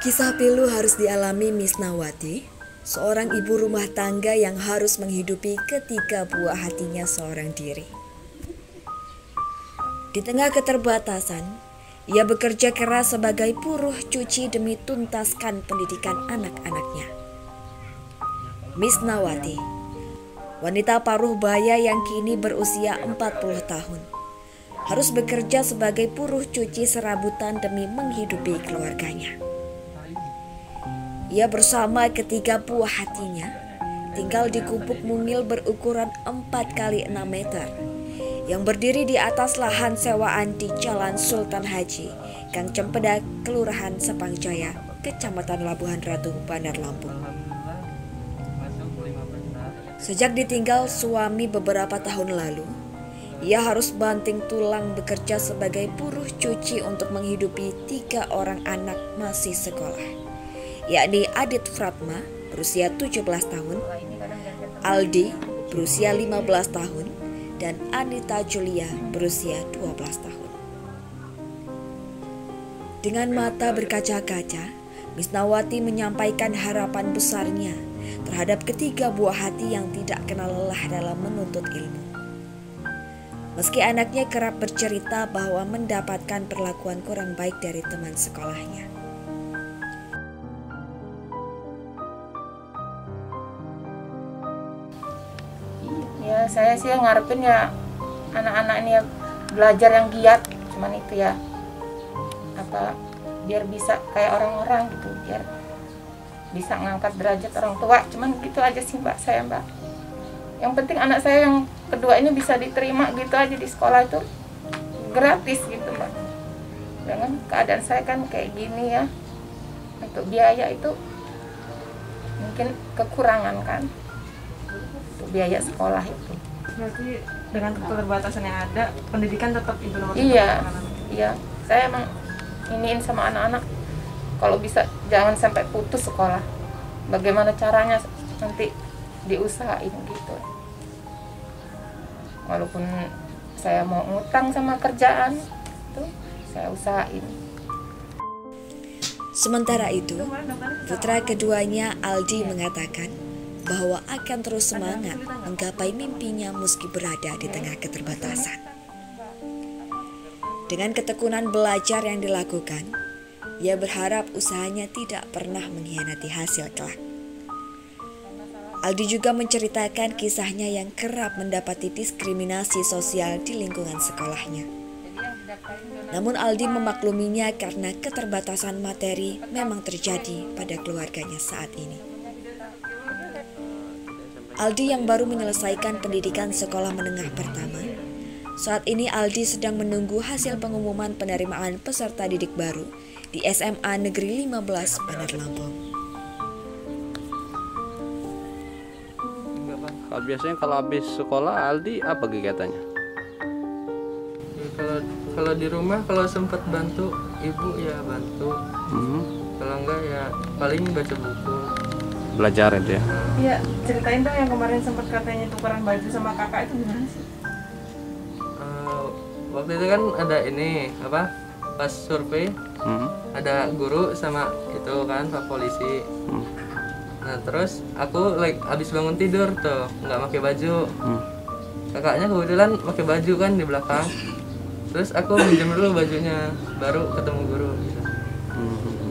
Kisah pilu harus dialami Miss Nawati, seorang ibu rumah tangga yang harus menghidupi ketiga buah hatinya seorang diri. Di tengah keterbatasan, ia bekerja keras sebagai buruh cuci demi tuntaskan pendidikan anak-anaknya. Miss Nawati, wanita paruh baya yang kini berusia 40 tahun, harus bekerja sebagai buruh cuci serabutan demi menghidupi keluarganya. Ia bersama ketiga buah hatinya tinggal di gubuk mungil berukuran 4 kali 6 meter yang berdiri di atas lahan sewaan di Jalan Sultan Haji, Gang Cempedak, Kelurahan Sepangjaya, Kecamatan Labuhan Ratu, Bandar Lampung. Sejak ditinggal suami beberapa tahun lalu, ia harus banting tulang bekerja sebagai buruh cuci untuk menghidupi tiga orang anak masih sekolah yakni Adit Fratma berusia 17 tahun, Aldi berusia 15 tahun, dan Anita Julia berusia 12 tahun. Dengan mata berkaca-kaca, Misnawati menyampaikan harapan besarnya terhadap ketiga buah hati yang tidak kenal lelah dalam menuntut ilmu. Meski anaknya kerap bercerita bahwa mendapatkan perlakuan kurang baik dari teman sekolahnya. Saya sih ngarepin ya anak-anak ini ya belajar yang giat cuman itu ya apa biar bisa kayak orang-orang gitu biar bisa ngangkat derajat orang tua cuman gitu aja sih mbak saya mbak yang penting anak saya yang kedua ini bisa diterima gitu aja di sekolah itu gratis gitu mbak dengan keadaan saya kan kayak gini ya untuk biaya itu mungkin kekurangan kan biaya sekolah itu. Berarti dengan keterbatasan yang ada, pendidikan tetap itu nomor Iya, iya. Saya emang iniin sama anak-anak kalau bisa jangan sampai putus sekolah. Bagaimana caranya nanti diusahain gitu. Walaupun saya mau ngutang sama kerjaan itu saya usahain. Sementara itu, putra keduanya Aldi mengatakan bahwa akan terus semangat menggapai mimpinya meski berada di tengah keterbatasan. Dengan ketekunan belajar yang dilakukan, ia berharap usahanya tidak pernah mengkhianati hasil kelak. Aldi juga menceritakan kisahnya yang kerap mendapati diskriminasi sosial di lingkungan sekolahnya. Namun Aldi memakluminya karena keterbatasan materi memang terjadi pada keluarganya saat ini. Aldi yang baru menyelesaikan pendidikan sekolah menengah pertama. Saat ini Aldi sedang menunggu hasil pengumuman penerimaan peserta didik baru di SMA Negeri 15 Bandar Lampung. Kalau biasanya kalau habis sekolah Aldi apa kegiatannya? Ya, kalau kalau di rumah kalau sempat bantu ibu ya bantu. Hmm. Kalau enggak ya paling baca buku. Belajar itu ya. Iya, ceritain dong yang kemarin sempat katanya tukeran baju sama kakak itu gimana sih? Eh, waktu itu kan ada ini apa? Pas survei Hmm. ada guru sama itu kan pak polisi. Hmm. Nah terus aku like abis bangun tidur tuh nggak pakai baju. Hmm. Kakaknya kebetulan pakai baju kan di belakang. Terus aku minjem dulu bajunya, baru ketemu guru. Gitu. Hmm.